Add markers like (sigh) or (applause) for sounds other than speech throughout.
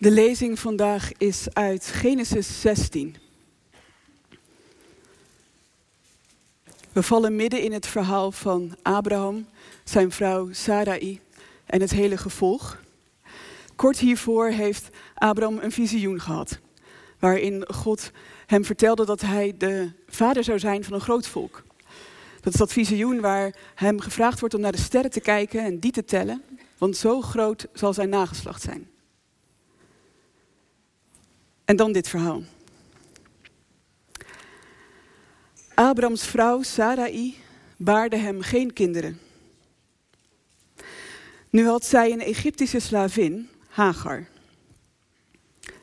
De lezing vandaag is uit Genesis 16. We vallen midden in het verhaal van Abraham, zijn vrouw Sarai en het hele gevolg. Kort hiervoor heeft Abraham een visioen gehad, waarin God hem vertelde dat hij de vader zou zijn van een groot volk. Dat is dat visioen waar hem gevraagd wordt om naar de sterren te kijken en die te tellen, want zo groot zal zijn nageslacht zijn. En dan dit verhaal. Abrams vrouw Sarai baarde hem geen kinderen. Nu had zij een Egyptische slavin, Hagar.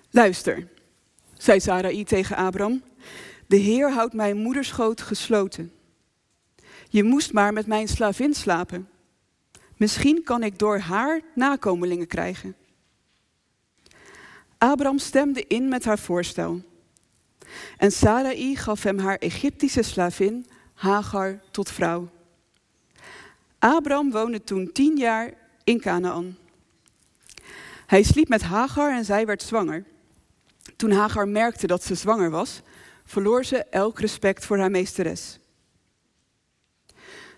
Luister, zei Sarai tegen Abram, de Heer houdt mijn moederschoot gesloten. Je moest maar met mijn slavin slapen. Misschien kan ik door haar nakomelingen krijgen. Abram stemde in met haar voorstel. En Sarai gaf hem haar Egyptische slavin Hagar tot vrouw. Abram woonde toen tien jaar in Canaan. Hij sliep met Hagar en zij werd zwanger. Toen Hagar merkte dat ze zwanger was, verloor ze elk respect voor haar meesteres.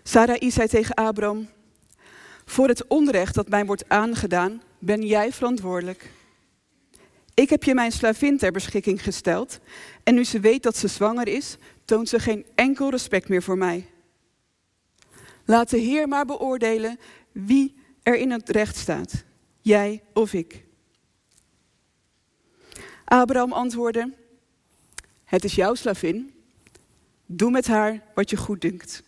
Sarai zei tegen Abram: Voor het onrecht dat mij wordt aangedaan, ben jij verantwoordelijk. Ik heb je mijn slavin ter beschikking gesteld. En nu ze weet dat ze zwanger is, toont ze geen enkel respect meer voor mij. Laat de Heer maar beoordelen wie er in het recht staat, jij of ik. Abraham antwoordde: Het is jouw slavin. Doe met haar wat je goed dunkt.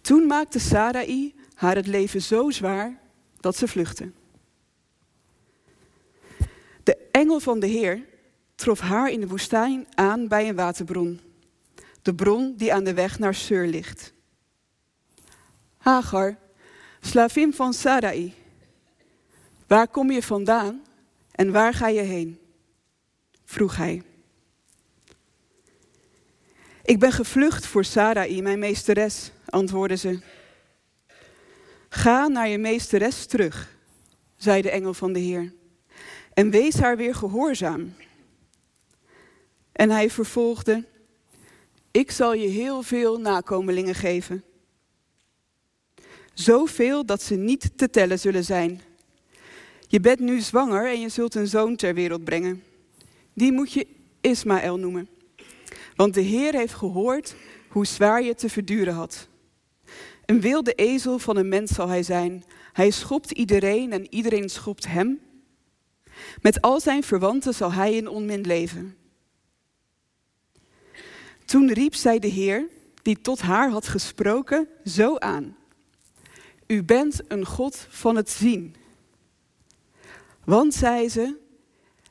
Toen maakte Sarai haar het leven zo zwaar dat ze vluchtte. De engel van de Heer trof haar in de woestijn aan bij een waterbron. De bron die aan de weg naar Sur ligt. Hagar, slavin van Sarai, waar kom je vandaan en waar ga je heen? vroeg hij. Ik ben gevlucht voor Sarai, mijn meesteres, antwoordde ze. Ga naar je meesteres terug, zei de engel van de Heer en wees haar weer gehoorzaam. En hij vervolgde, ik zal je heel veel nakomelingen geven. Zoveel dat ze niet te tellen zullen zijn. Je bent nu zwanger en je zult een zoon ter wereld brengen. Die moet je Ismaël noemen. Want de Heer heeft gehoord hoe zwaar je te verduren had. Een wilde ezel van een mens zal hij zijn. Hij schopt iedereen en iedereen schopt hem. Met al zijn verwanten zal hij in onmin leven. Toen riep zij de Heer, die tot haar had gesproken, zo aan. U bent een God van het zien. Want, zei ze,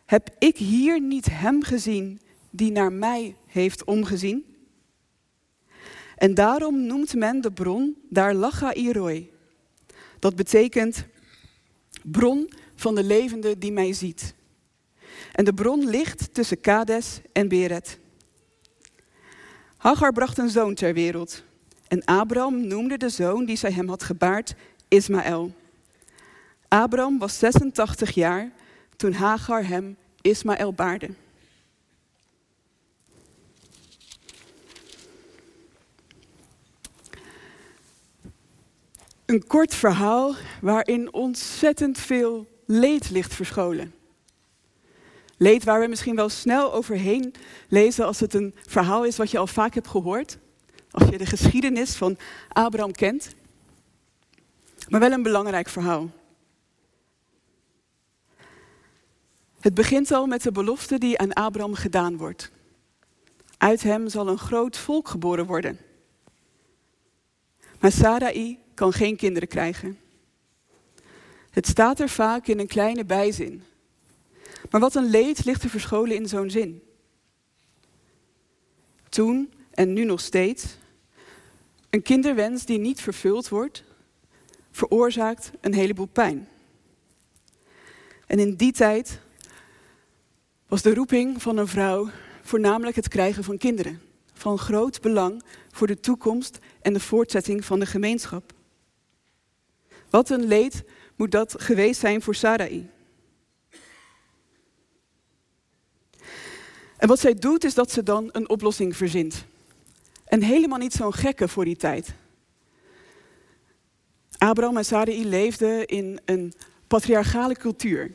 heb ik hier niet hem gezien die naar mij heeft omgezien? En daarom noemt men de bron daar Lacha Iroi. Dat betekent bron van de levende die mij ziet. En de bron ligt tussen Kades en Beret. Hagar bracht een zoon ter wereld. En Abraham noemde de zoon die zij hem had gebaard Ismaël. Abraham was 86 jaar toen Hagar hem Ismaël baarde. Een kort verhaal waarin ontzettend veel leed ligt verscholen. Leed waar we misschien wel snel overheen lezen als het een verhaal is wat je al vaak hebt gehoord. Als je de geschiedenis van Abraham kent. Maar wel een belangrijk verhaal. Het begint al met de belofte die aan Abraham gedaan wordt. Uit hem zal een groot volk geboren worden. Maar Sarai kan geen kinderen krijgen. Het staat er vaak in een kleine bijzin. Maar wat een leed ligt er verscholen in zo'n zin. Toen en nu nog steeds, een kinderwens die niet vervuld wordt, veroorzaakt een heleboel pijn. En in die tijd was de roeping van een vrouw voornamelijk het krijgen van kinderen, van groot belang voor de toekomst en de voortzetting van de gemeenschap. Wat een leed moet dat geweest zijn voor Sarai. En wat zij doet is dat ze dan een oplossing verzint. En helemaal niet zo'n gekke voor die tijd. Abraham en Sarai leefden in een patriarchale cultuur,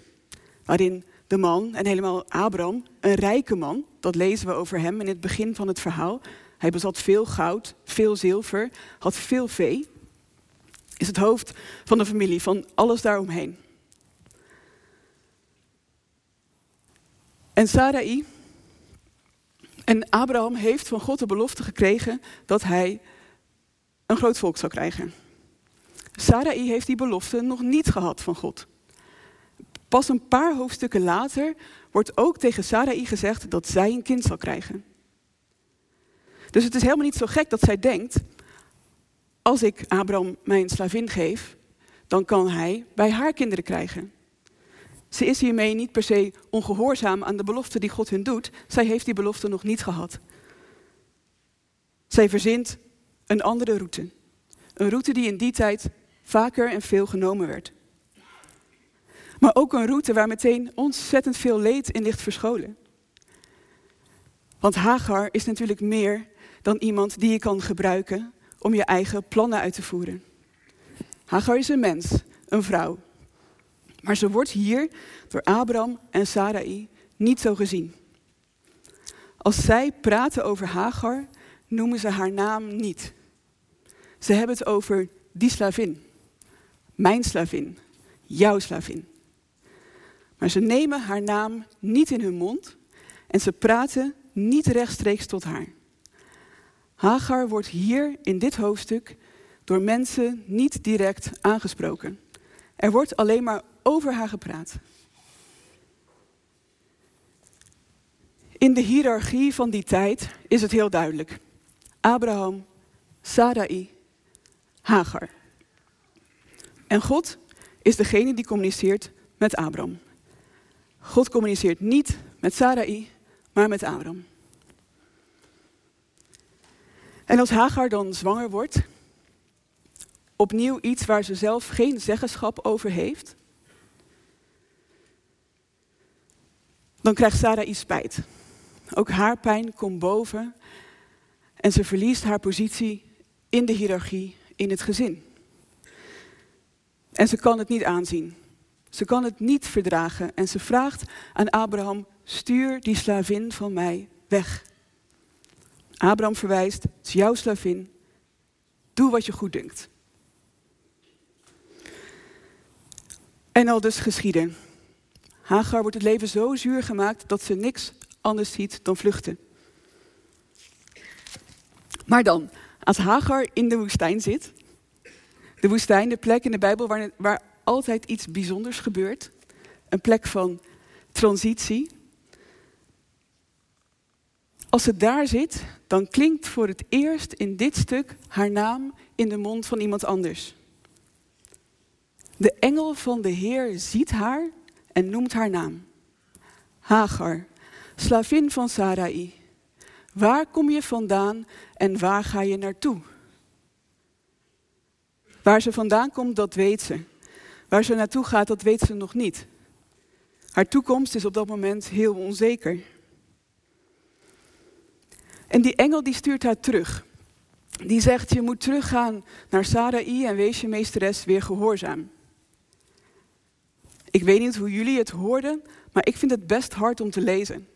waarin de man, en helemaal Abraham, een rijke man, dat lezen we over hem in het begin van het verhaal. Hij bezat veel goud, veel zilver, had veel vee. Is het hoofd van de familie, van alles daaromheen. En Sarai en Abraham heeft van God de belofte gekregen dat hij een groot volk zou krijgen. Sarai heeft die belofte nog niet gehad van God. Pas een paar hoofdstukken later wordt ook tegen Sarai gezegd dat zij een kind zal krijgen. Dus het is helemaal niet zo gek dat zij denkt, als ik Abraham mijn slavin geef, dan kan hij bij haar kinderen krijgen. Ze is hiermee niet per se ongehoorzaam aan de belofte die God hun doet. Zij heeft die belofte nog niet gehad. Zij verzint een andere route. Een route die in die tijd vaker en veel genomen werd. Maar ook een route waar meteen ontzettend veel leed in ligt verscholen. Want Hagar is natuurlijk meer dan iemand die je kan gebruiken om je eigen plannen uit te voeren. Hagar is een mens, een vrouw. Maar ze wordt hier door Abraham en Sarai niet zo gezien. Als zij praten over Hagar, noemen ze haar naam niet. Ze hebben het over die slavin. Mijn slavin. Jouw slavin. Maar ze nemen haar naam niet in hun mond en ze praten niet rechtstreeks tot haar. Hagar wordt hier in dit hoofdstuk door mensen niet direct aangesproken. Er wordt alleen maar over haar gepraat. In de hiërarchie van die tijd is het heel duidelijk. Abraham, Sarai, Hagar. En God is degene die communiceert met Abraham. God communiceert niet met Sarai, maar met Abraham. En als Hagar dan zwanger wordt, opnieuw iets waar ze zelf geen zeggenschap over heeft, dan krijgt Sarai spijt. Ook haar pijn komt boven en ze verliest haar positie in de hiërarchie in het gezin. En ze kan het niet aanzien. Ze kan het niet verdragen en ze vraagt aan Abraham: stuur die slavin van mij weg. Abraham verwijst: het is jouw slavin. Doe wat je goed denkt. En al dus geschieden. Hagar wordt het leven zo zuur gemaakt dat ze niks anders ziet dan vluchten. Maar dan, als Hagar in de woestijn zit, de woestijn, de plek in de Bijbel waar, waar altijd iets bijzonders gebeurt, een plek van transitie. Als ze daar zit, dan klinkt voor het eerst in dit stuk haar naam in de mond van iemand anders. De engel van de Heer ziet haar en noemt haar naam. Hagar, slavin van Sarai. Waar kom je vandaan en waar ga je naartoe? Waar ze vandaan komt, dat weet ze. Waar ze naartoe gaat, dat weet ze nog niet. Haar toekomst is op dat moment heel onzeker. En die engel die stuurt haar terug. Die zegt, je moet teruggaan naar Sarai en wees je meesteres weer gehoorzaam. Ik weet niet hoe jullie het hoorden, maar ik vind het best hard om te lezen.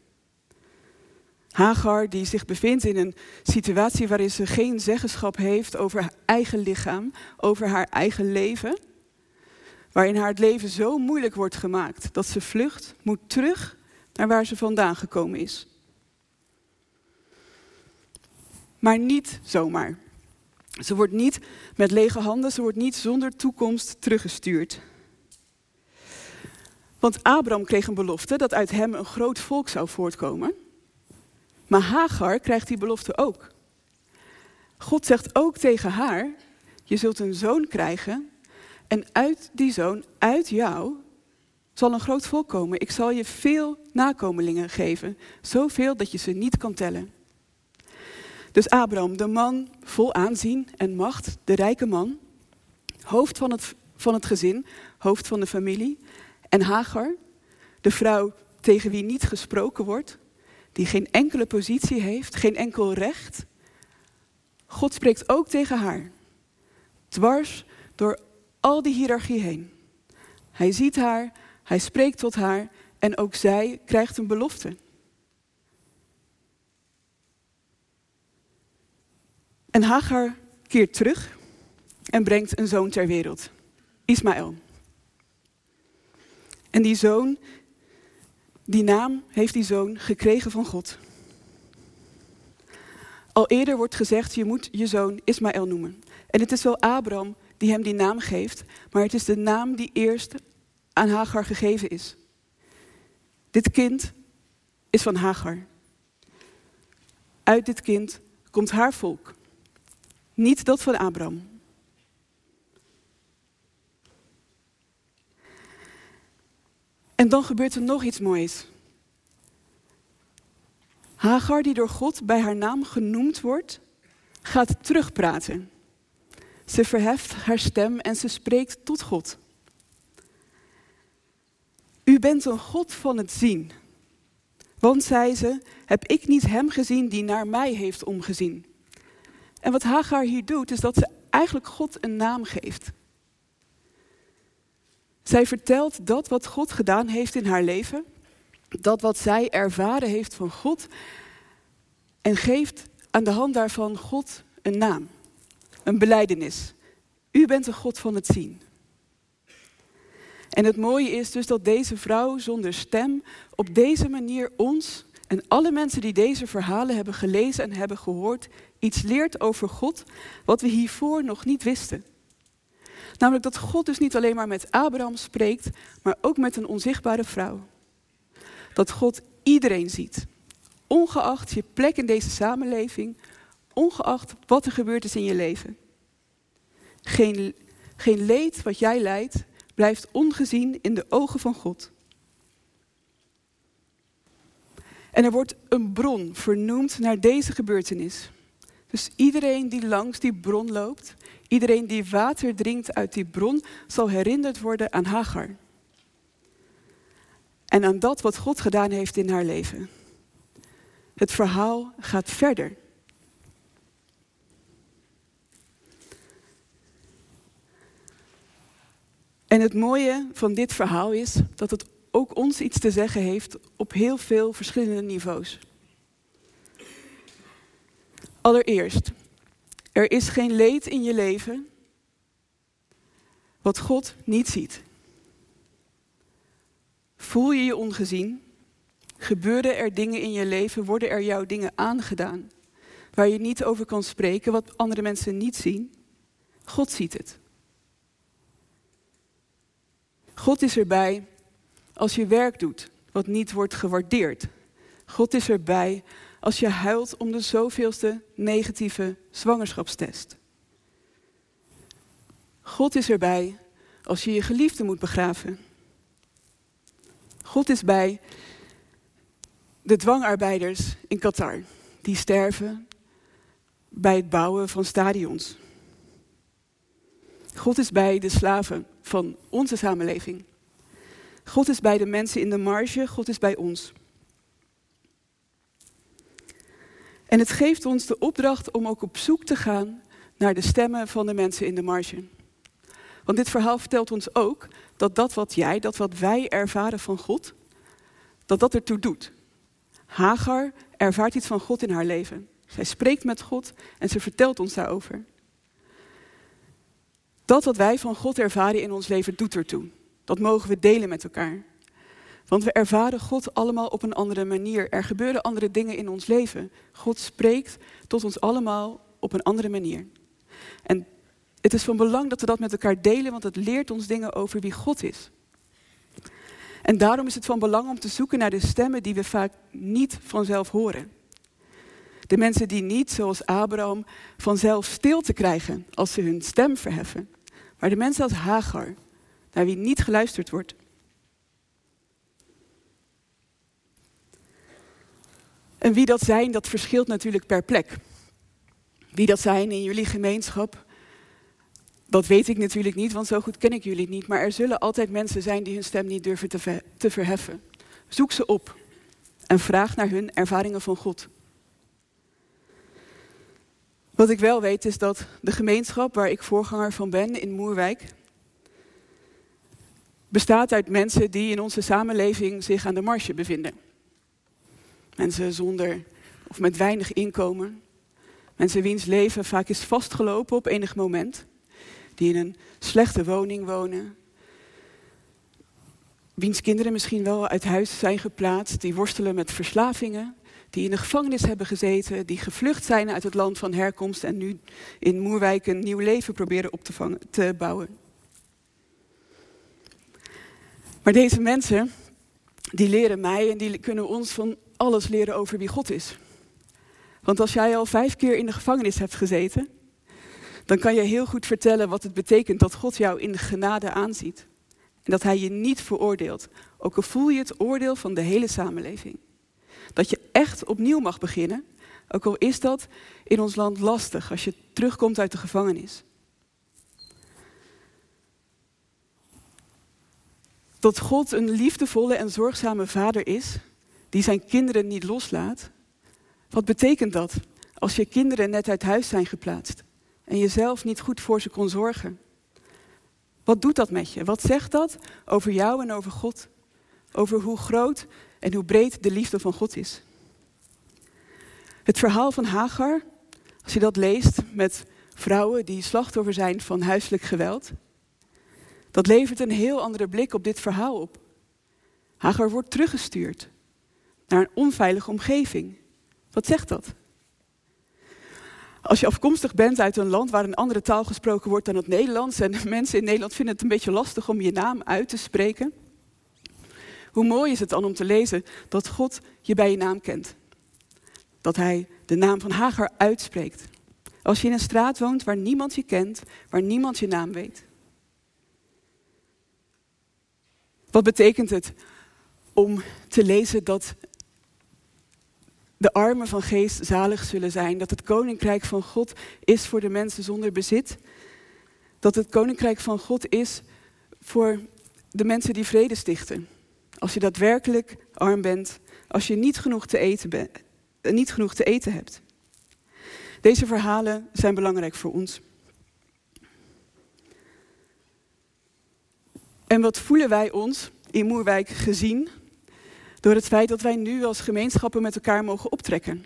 Hagar, die zich bevindt in een situatie waarin ze geen zeggenschap heeft over haar eigen lichaam, over haar eigen leven. Waarin haar het leven zo moeilijk wordt gemaakt dat ze vlucht, moet terug naar waar ze vandaan gekomen is. Maar niet zomaar. Ze wordt niet met lege handen, ze wordt niet zonder toekomst teruggestuurd. Want Abraham kreeg een belofte dat uit hem een groot volk zou voortkomen. Maar Hagar krijgt die belofte ook. God zegt ook tegen haar: Je zult een zoon krijgen. En uit die zoon, uit jou, zal een groot volk komen. Ik zal je veel nakomelingen geven. Zoveel dat je ze niet kan tellen. Dus Abraham, de man vol aanzien en macht, de rijke man, hoofd van het, van het gezin, hoofd van de familie, en Hagar, de vrouw tegen wie niet gesproken wordt, die geen enkele positie heeft, geen enkel recht. God spreekt ook tegen haar, dwars door al die hiërarchie heen. Hij ziet haar, hij spreekt tot haar en ook zij krijgt een belofte. En Hagar keert terug en brengt een zoon ter wereld, Ismaël. En die zoon, die naam heeft die zoon gekregen van God. Al eerder wordt gezegd, je moet je zoon Ismaël noemen. En het is wel Abraham die hem die naam geeft, maar het is de naam die eerst aan Hagar gegeven is. Dit kind is van Hagar. Uit dit kind komt haar volk, niet dat van Abraham. En dan gebeurt er nog iets moois. Hagar, die door God bij haar naam genoemd wordt, gaat terugpraten. Ze verheft haar stem en ze spreekt tot God. U bent een God van het zien. Want, zei ze, heb ik niet hem gezien die naar mij heeft omgezien. En wat Hagar hier doet, is dat ze eigenlijk God een naam geeft. Zij vertelt dat wat God gedaan heeft in haar leven, dat wat zij ervaren heeft van God, en geeft aan de hand daarvan God een naam, een beleidenis. U bent een God van het zien. En het mooie is dus dat deze vrouw zonder stem op deze manier ons en alle mensen die deze verhalen hebben gelezen en hebben gehoord, iets leert over God wat we hiervoor nog niet wisten. Namelijk dat God dus niet alleen maar met Abraham spreekt, maar ook met een onzichtbare vrouw. Dat God iedereen ziet, ongeacht je plek in deze samenleving, ongeacht wat er gebeurd is in je leven. Geen, geen leed wat jij lijdt, blijft ongezien in de ogen van God. En er wordt een bron vernoemd naar deze gebeurtenis. Dus iedereen die langs die bron loopt, iedereen die water drinkt uit die bron, zal herinnerd worden aan Hagar. En aan dat wat God gedaan heeft in haar leven. Het verhaal gaat verder. En het mooie van dit verhaal is dat het ook ons iets te zeggen heeft op heel veel verschillende niveaus. Allereerst, er is geen leed in je leven wat God niet ziet. Voel je je ongezien? Gebeuren er dingen in je leven? Worden er jouw dingen aangedaan waar je niet over kan spreken, wat andere mensen niet zien? God ziet het. God is erbij als je werk doet wat niet wordt gewaardeerd. God is erbij als je huilt om de zoveelste negatieve zwangerschapstest. God is erbij als je je geliefde moet begraven. God is bij de dwangarbeiders in Qatar die sterven bij het bouwen van stadions. God is bij de slaven van onze samenleving. God is bij de mensen in de marge, God is bij ons. En het geeft ons de opdracht om ook op zoek te gaan naar de stemmen van de mensen in de marge. Want dit verhaal vertelt ons ook dat dat wat jij, dat wat wij ervaren van God, dat dat ertoe doet. Hagar ervaart iets van God in haar leven. Zij spreekt met God en ze vertelt ons daarover. Dat wat wij van God ervaren in ons leven doet ertoe. Dat mogen we delen met elkaar. Want we ervaren God allemaal op een andere manier. Er gebeuren andere dingen in ons leven. God spreekt tot ons allemaal op een andere manier. En het is van belang dat we dat met elkaar delen, want het leert ons dingen over wie God is. En daarom is het van belang om te zoeken naar de stemmen die we vaak niet vanzelf horen. De mensen die niet, zoals Abraham, vanzelf stil te krijgen als ze hun stem verheffen. Maar de mensen als Hagar, naar wie niet geluisterd wordt. En wie dat zijn, dat verschilt natuurlijk per plek. Wie dat zijn in jullie gemeenschap, dat weet ik natuurlijk niet, want zo goed ken ik jullie niet. Maar er zullen altijd mensen zijn die hun stem niet durven te, te verheffen. Zoek ze op en vraag naar hun ervaringen van God. Wat ik wel weet is dat de gemeenschap waar ik voorganger van ben in Moerwijk bestaat uit mensen die in onze samenleving zich aan de marge bevinden. Mensen zonder of met weinig inkomen. Mensen wiens leven vaak is vastgelopen op enig moment. Die in een slechte woning wonen. Wiens kinderen misschien wel uit huis zijn geplaatst. Die worstelen met verslavingen. Die in de gevangenis hebben gezeten. Die gevlucht zijn uit het land van herkomst. En nu in Moerwijk een nieuw leven proberen op te, vangen, te bouwen. Maar deze mensen, die leren mij en die kunnen ons van alles leren over wie God is. Want als jij al vijf keer in de gevangenis hebt gezeten, dan kan je heel goed vertellen wat het betekent dat God jou in de genade aanziet. En dat Hij je niet veroordeelt, ook al voel je het oordeel van de hele samenleving. Dat je echt opnieuw mag beginnen, ook al is dat in ons land lastig als je terugkomt uit de gevangenis. Dat God een liefdevolle en zorgzame vader is, die zijn kinderen niet loslaat. Wat betekent dat als je kinderen net uit huis zijn geplaatst en jezelf niet goed voor ze kon zorgen? Wat doet dat met je? Wat zegt dat over jou en over God? Over hoe groot en hoe breed de liefde van God is. Het verhaal van Hagar, als je dat leest met vrouwen die slachtoffer zijn van huiselijk geweld, dat levert een heel andere blik op dit verhaal op. Hagar wordt teruggestuurd naar een onveilige omgeving. Wat zegt dat? Als je afkomstig bent uit een land waar een andere taal gesproken wordt dan het Nederlands en (laughs) mensen in Nederland vinden het een beetje lastig om je naam uit te spreken, hoe mooi is het dan om te lezen dat God je bij je naam kent? Dat Hij de naam van Hagar uitspreekt. Als je in een straat woont waar niemand je kent, waar niemand je naam weet. Wat betekent het om te lezen dat de armen van geest zalig zullen zijn, dat het koninkrijk van God is voor de mensen zonder bezit, dat het koninkrijk van God is voor de mensen die vrede stichten. Als je daadwerkelijk arm bent, als je niet genoeg te eten, eh, niet genoeg te eten hebt. Deze verhalen zijn belangrijk voor ons. En wat voelen wij ons in Moerwijk gezien door het feit dat wij nu als gemeenschappen met elkaar mogen optrekken?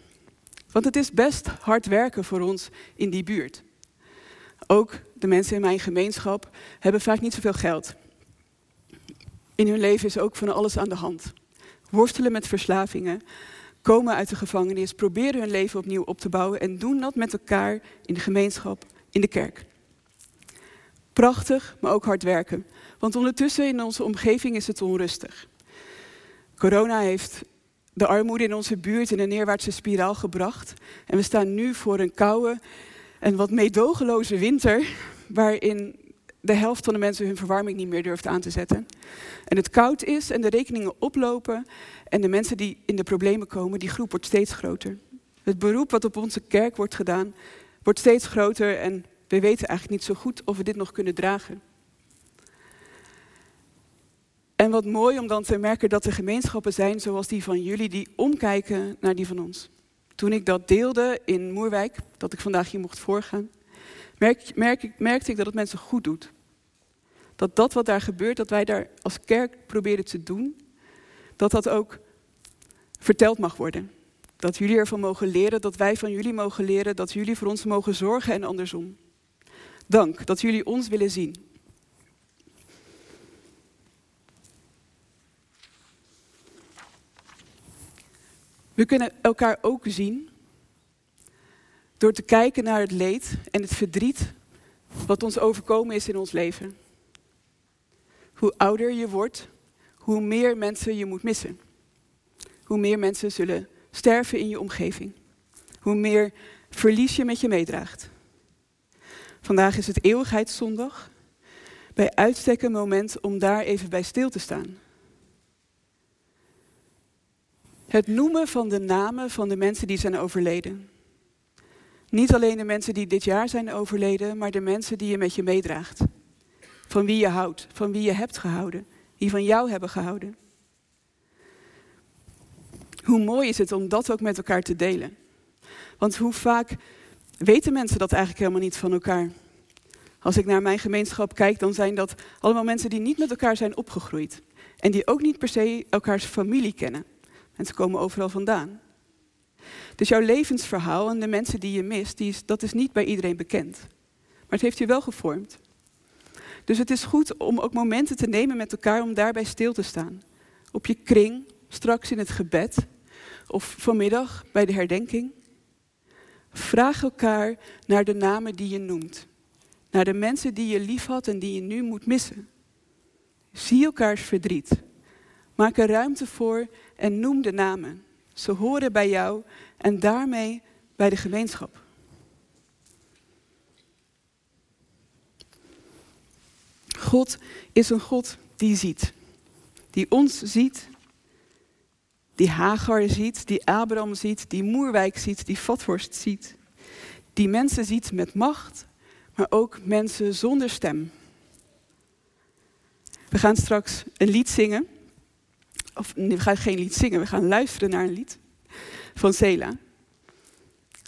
Want het is best hard werken voor ons in die buurt. Ook de mensen in mijn gemeenschap hebben vaak niet zoveel geld. In hun leven is ook van alles aan de hand. Worstelen met verslavingen, komen uit de gevangenis, proberen hun leven opnieuw op te bouwen en doen dat met elkaar in de gemeenschap, in de kerk. Prachtig, maar ook hard werken. Want ondertussen in onze omgeving is het onrustig. Corona heeft de armoede in onze buurt in een neerwaartse spiraal gebracht. En we staan nu voor een koude en wat meedogenloze winter, waarin de helft van de mensen hun verwarming niet meer durft aan te zetten. En het koud is en de rekeningen oplopen en de mensen die in de problemen komen, die groep wordt steeds groter. Het beroep wat op onze kerk wordt gedaan, wordt steeds groter en we weten eigenlijk niet zo goed of we dit nog kunnen dragen. En wat mooi om dan te merken dat er gemeenschappen zijn zoals die van jullie die omkijken naar die van ons. Toen ik dat deelde in Moerwijk, dat ik vandaag hier mocht voorgaan, merk, merk, merkte ik dat het mensen goed doet. Dat dat wat daar gebeurt, dat wij daar als kerk proberen te doen, dat dat ook verteld mag worden. Dat jullie ervan mogen leren, dat wij van jullie mogen leren, dat jullie voor ons mogen zorgen en andersom. Dank dat jullie ons willen zien. We kunnen elkaar ook zien door te kijken naar het leed en het verdriet wat ons overkomen is in ons leven. Hoe ouder je wordt, hoe meer mensen je moet missen. Hoe meer mensen zullen sterven in je omgeving. Hoe meer verlies je met je meedraagt. Vandaag is het eeuwigheidszondag. Bij uitstek een moment om daar even bij stil te staan. Het noemen van de namen van de mensen die zijn overleden. Niet alleen de mensen die dit jaar zijn overleden, maar de mensen die je met je meedraagt. Van wie je houdt, van wie je hebt gehouden, die van jou hebben gehouden. Hoe mooi is het om dat ook met elkaar te delen? Want hoe vaak weten mensen dat eigenlijk helemaal niet van elkaar? Als ik naar mijn gemeenschap kijk, dan zijn dat allemaal mensen die niet met elkaar zijn opgegroeid. En die ook niet per se elkaars familie kennen. Mensen komen overal vandaan. Dus jouw levensverhaal en de mensen die je mist, die is, dat is niet bij iedereen bekend. Maar het heeft je wel gevormd. Dus het is goed om ook momenten te nemen met elkaar om daarbij stil te staan. Op je kring, straks in het gebed of vanmiddag bij de herdenking. Vraag elkaar naar de namen die je noemt. Naar de mensen die je lief had en die je nu moet missen. Zie elkaars verdriet. Maak er ruimte voor en noem de namen. Ze horen bij jou en daarmee bij de gemeenschap. God is een God die ziet. Die ons ziet. Die Hagar ziet, die Abraham ziet, die Moerwijk ziet, die Vathorst ziet. Die mensen ziet met macht, maar ook mensen zonder stem. We gaan straks een lied zingen. Of we gaan geen lied zingen, we gaan luisteren naar een lied van Sela.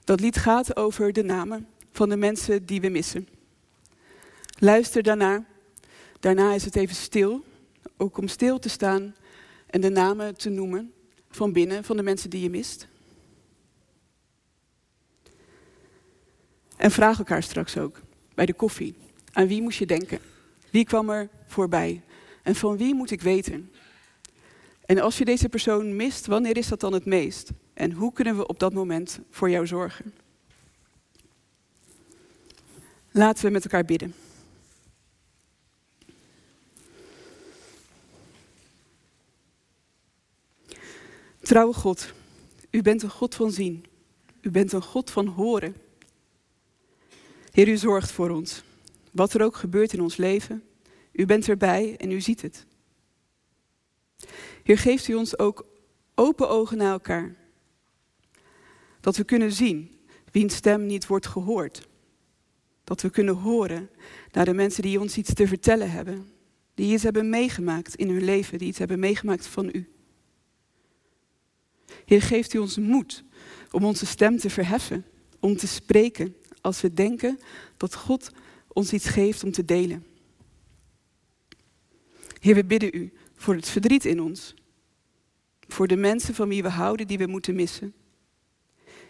Dat lied gaat over de namen van de mensen die we missen. Luister daarna. Daarna is het even stil, ook om stil te staan en de namen te noemen van binnen van de mensen die je mist. En vraag elkaar straks ook bij de koffie. Aan wie moest je denken? Wie kwam er voorbij? En van wie moet ik weten? En als je deze persoon mist, wanneer is dat dan het meest? En hoe kunnen we op dat moment voor jou zorgen? Laten we met elkaar bidden. Trouwe God, u bent een God van zien. U bent een God van horen. Heer, u zorgt voor ons. Wat er ook gebeurt in ons leven, u bent erbij en u ziet het. Heer, geeft u ons ook open ogen naar elkaar. Dat we kunnen zien wiens stem niet wordt gehoord. Dat we kunnen horen naar de mensen die ons iets te vertellen hebben. Die iets hebben meegemaakt in hun leven, die iets hebben meegemaakt van u. Heer, geeft u ons moed om onze stem te verheffen, om te spreken als we denken dat God ons iets geeft om te delen. Heer, we bidden u voor het verdriet in ons, voor de mensen van wie we houden die we moeten missen.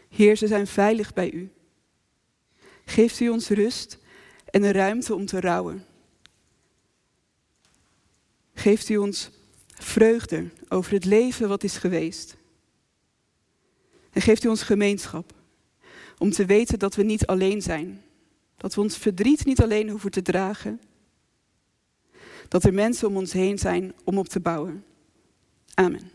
Heer, ze zijn veilig bij u. Geeft u ons rust en de ruimte om te rouwen. Geeft u ons vreugde over het leven wat is geweest. En geeft u ons gemeenschap. Om te weten dat we niet alleen zijn. Dat we ons verdriet niet alleen hoeven te dragen. Dat er mensen om ons heen zijn om op te bouwen. Amen.